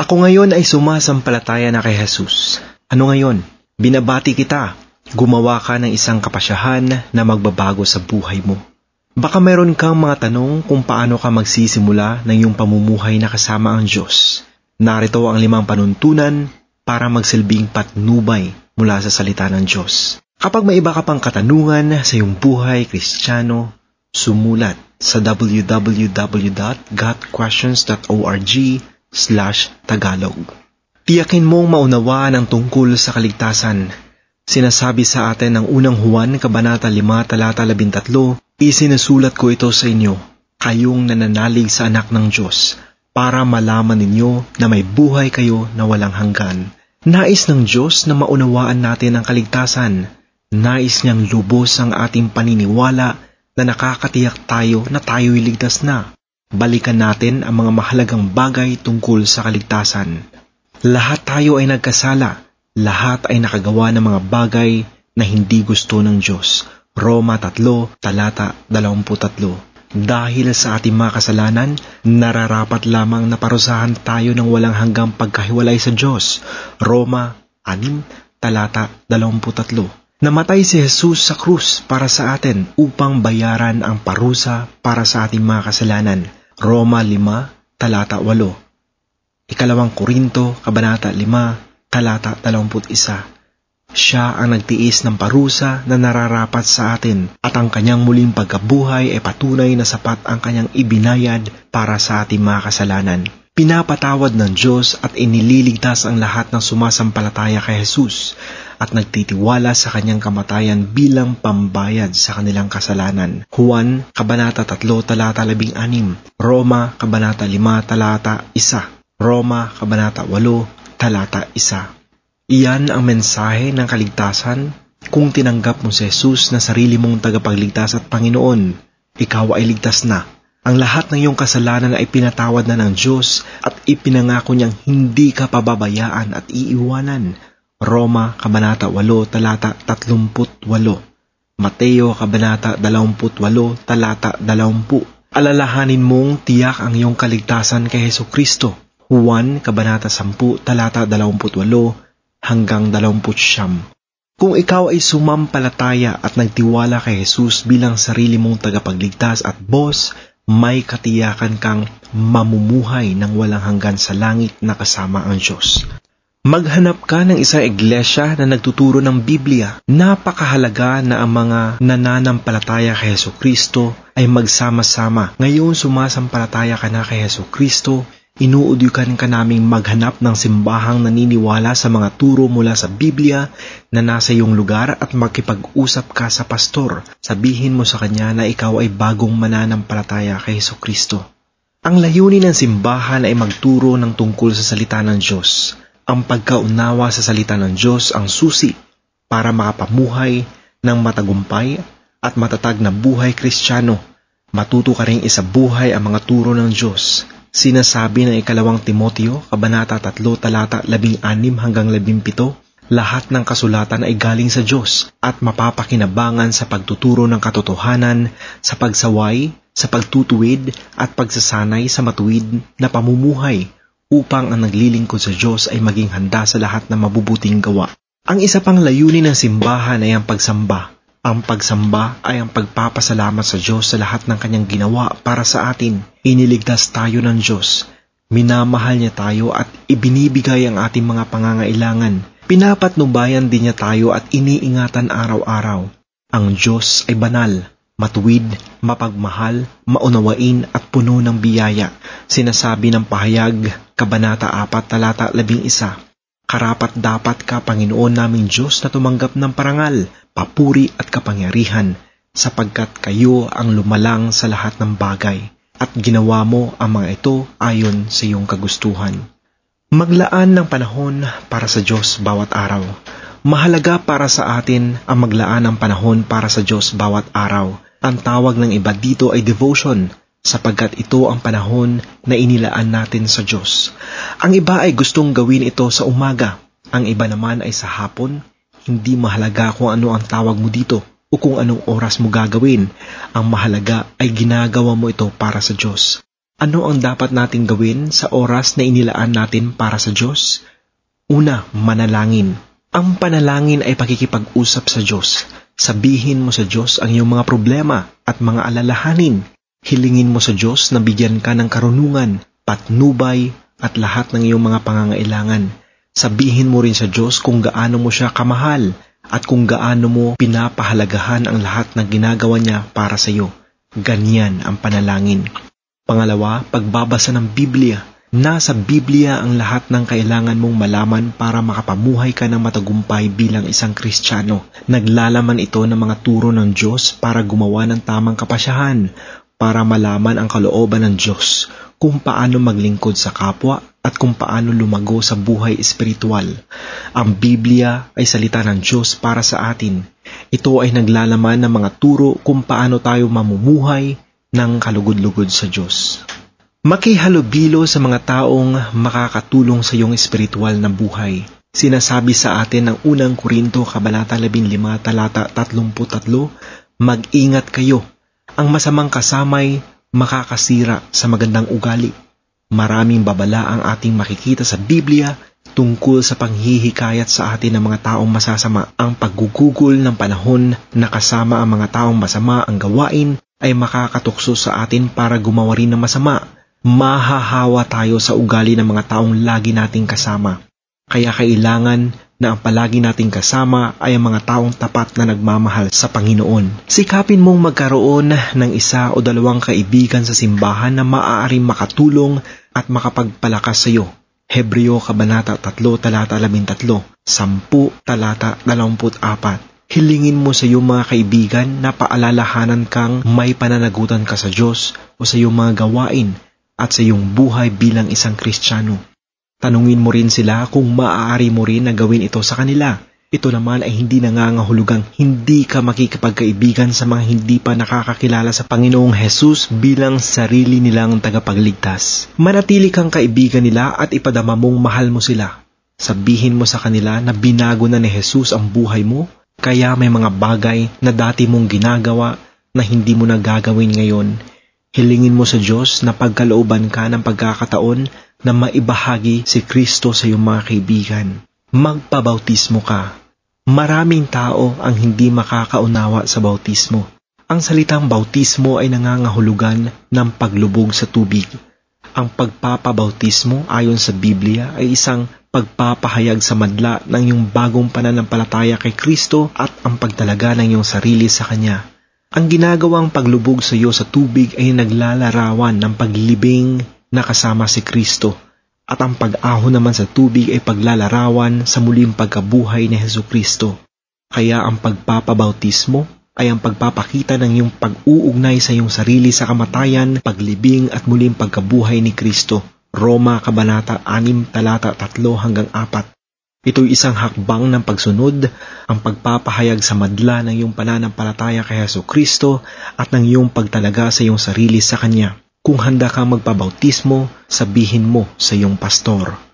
Ako ngayon ay sumasampalataya na kay Jesus. Ano ngayon? Binabati kita. Gumawa ka ng isang kapasyahan na magbabago sa buhay mo. Baka meron kang mga tanong kung paano ka magsisimula ng iyong pamumuhay na kasama ang Diyos. Narito ang limang panuntunan para magsilbing patnubay mula sa salita ng Diyos. Kapag may iba ka pang katanungan sa iyong buhay, Kristiyano, sumulat sa www.gotquestions.org slash Tagalog. Tiyakin mong maunawaan ang tungkol sa kaligtasan. Sinasabi sa atin ng unang Juan, Kabanata 5, Talata 13, Isinusulat ko ito sa inyo, kayong nananalig sa anak ng Diyos, para malaman ninyo na may buhay kayo na walang hanggan. Nais ng Diyos na maunawaan natin ang kaligtasan Nais niyang lubos ang ating paniniwala na nakakatiyak tayo na tayo'y ligtas na. Balikan natin ang mga mahalagang bagay tungkol sa kaligtasan. Lahat tayo ay nagkasala. Lahat ay nakagawa ng mga bagay na hindi gusto ng Diyos. Roma 3, talata 23. Dahil sa ating mga kasalanan, nararapat lamang na parusahan tayo ng walang hanggang pagkahiwalay sa Diyos. Roma 6, talata 23. Namatay si Jesus sa krus para sa atin upang bayaran ang parusa para sa ating mga kasalanan. Roma 5, talata 8. Ikalawang Korinto, Kabanata 5, talata 21. Siya ang nagtiis ng parusa na nararapat sa atin at ang kanyang muling pagkabuhay ay patunay na sapat ang kanyang ibinayad para sa ating mga kasalanan. Pinapatawad ng Diyos at inililigtas ang lahat ng sumasampalataya kay Jesus at nagtitiwala sa kanyang kamatayan bilang pambayad sa kanilang kasalanan. Juan, Kabanata 3, Talata 16, Roma, Kabanata 5, Talata 1, Roma, Kabanata 8, Talata 1. Iyan ang mensahe ng kaligtasan kung tinanggap mo si Jesus na sarili mong tagapagligtas at Panginoon. Ikaw ay ligtas na ang lahat ng iyong kasalanan ay pinatawad na ng Diyos at ipinangako niyang hindi ka pababayaan at iiwanan. Roma, Kabanata 8, talata 38. Mateo, Kabanata 28, talata 20. Alalahanin mong tiyak ang iyong kaligtasan kay Heso Kristo. Juan, Kabanata 10, talata 28 hanggang 29. Kung ikaw ay sumampalataya at nagtiwala kay Jesus bilang sarili mong tagapagligtas at boss, may katiyakan kang mamumuhay ng walang hanggan sa langit na kasama ang Diyos. Maghanap ka ng isang iglesia na nagtuturo ng Biblia. Napakahalaga na ang mga nananampalataya kay Heso Kristo ay magsama-sama. Ngayon sumasampalataya ka na kay Heso Kristo, Inuudyukan ka naming maghanap ng simbahang naniniwala sa mga turo mula sa Biblia na nasa iyong lugar at makipag-usap ka sa pastor. Sabihin mo sa kanya na ikaw ay bagong mananampalataya kay Heso Kristo. Ang layunin ng simbahan ay magturo ng tungkol sa salita ng Diyos. Ang pagkaunawa sa salita ng Diyos ang susi para makapamuhay ng matagumpay at matatag na buhay kristyano. Matuto ka rin isabuhay ang mga turo ng Diyos Sinasabi ng ikalawang Timoteo, Kabanata 3, talata 16 hanggang 17, lahat ng kasulatan ay galing sa Diyos at mapapakinabangan sa pagtuturo ng katotohanan, sa pagsaway, sa pagtutuwid at pagsasanay sa matuwid na pamumuhay upang ang naglilingkod sa Diyos ay maging handa sa lahat ng mabubuting gawa. Ang isa pang layunin ng simbahan ay ang pagsamba ang pagsamba ay ang pagpapasalamat sa Diyos sa lahat ng kanyang ginawa para sa atin. Iniligtas tayo ng Diyos. Minamahal niya tayo at ibinibigay ang ating mga pangangailangan. Pinapatnubayan din niya tayo at iniingatan araw-araw. Ang Diyos ay banal, matuwid, mapagmahal, maunawain at puno ng biyaya. Sinasabi ng pahayag, Kabanata 4, talata 11. Karapat dapat ka, Panginoon naming Diyos, na tumanggap ng parangal, papuri at kapangyarihan sapagkat kayo ang lumalang sa lahat ng bagay at ginawa mo ang mga ito ayon sa iyong kagustuhan. Maglaan ng panahon para sa Diyos bawat araw. Mahalaga para sa atin ang maglaan ng panahon para sa Diyos bawat araw. Ang tawag ng iba dito ay devotion sapagkat ito ang panahon na inilaan natin sa Diyos. Ang iba ay gustong gawin ito sa umaga, ang iba naman ay sa hapon hindi mahalaga kung ano ang tawag mo dito o kung anong oras mo gagawin. Ang mahalaga ay ginagawa mo ito para sa Diyos. Ano ang dapat nating gawin sa oras na inilaan natin para sa Diyos? Una, manalangin. Ang panalangin ay pakikipag-usap sa Diyos. Sabihin mo sa Diyos ang iyong mga problema at mga alalahanin. Hilingin mo sa Diyos na bigyan ka ng karunungan, patnubay, at lahat ng iyong mga pangangailangan. Sabihin mo rin sa Diyos kung gaano mo siya kamahal at kung gaano mo pinapahalagahan ang lahat ng ginagawa niya para sa iyo. Ganyan ang panalangin. Pangalawa, pagbabasa ng Biblia. Nasa Biblia ang lahat ng kailangan mong malaman para makapamuhay ka ng matagumpay bilang isang Kristiyano. Naglalaman ito ng mga turo ng Diyos para gumawa ng tamang kapasyahan, para malaman ang kalooban ng Diyos, kung paano maglingkod sa kapwa at kung paano lumago sa buhay espiritual. Ang Biblia ay salita ng Diyos para sa atin. Ito ay naglalaman ng mga turo kung paano tayo mamumuhay ng kalugod-lugod sa Diyos. Makihalubilo sa mga taong makakatulong sa iyong espiritual na buhay. Sinasabi sa atin ng unang Korinto Kabanata 15 talata 33, Mag-ingat kayo. Ang masamang kasamay makakasira sa magandang ugali. Maraming babala ang ating makikita sa Biblia tungkol sa panghihikayat sa atin ng mga taong masasama. Ang paggugugol ng panahon na kasama ang mga taong masama ang gawain ay makakatukso sa atin para gumawa rin ng masama. Mahahawa tayo sa ugali ng mga taong lagi nating kasama. Kaya kailangan na ang palagi nating kasama ay ang mga taong tapat na nagmamahal sa Panginoon. Sikapin mong magkaroon ng isa o dalawang kaibigan sa simbahan na maaaring makatulong at makapagpalakas sa iyo. Hebreo Kabanata 3 Talata 13 10 Talata 24 Hilingin mo sa iyong mga kaibigan na paalalahanan kang may pananagutan ka sa Diyos o sa iyong mga gawain at sa iyong buhay bilang isang Kristiyano. Tanungin mo rin sila kung maaari mo rin na gawin ito sa kanila. Ito naman ay hindi nangangahulugang hindi ka makikipagkaibigan sa mga hindi pa nakakakilala sa Panginoong Hesus bilang sarili nilang tagapagligtas. Manatili kang kaibigan nila at ipadama mong mahal mo sila. Sabihin mo sa kanila na binago na ni Jesus ang buhay mo kaya may mga bagay na dati mong ginagawa na hindi mo na gagawin ngayon. Hilingin mo sa Diyos na pagkalooban ka ng pagkakataon na maibahagi si Kristo sa iyong mga kaibigan. Magpabautismo ka. Maraming tao ang hindi makakaunawa sa bautismo. Ang salitang bautismo ay nangangahulugan ng paglubog sa tubig. Ang pagpapabautismo ayon sa Biblia ay isang pagpapahayag sa madla ng iyong bagong pananampalataya kay Kristo at ang pagtalaga ng iyong sarili sa Kanya. Ang ginagawang paglubog sa iyo sa tubig ay naglalarawan ng paglibing na kasama si Kristo at ang pag-ahon naman sa tubig ay paglalarawan sa muling pagkabuhay ni Heso Kristo. Kaya ang pagpapabautismo ay ang pagpapakita ng iyong pag-uugnay sa iyong sarili sa kamatayan, paglibing at muling pagkabuhay ni Kristo. Roma Kabanata 6 talata 3 hanggang 4. Ito'y isang hakbang ng pagsunod, ang pagpapahayag sa madla ng iyong pananampalataya kay Heso Kristo at ng iyong pagtalaga sa iyong sarili sa Kanya. Kung handa kang magpabautismo, sabihin mo sa iyong pastor.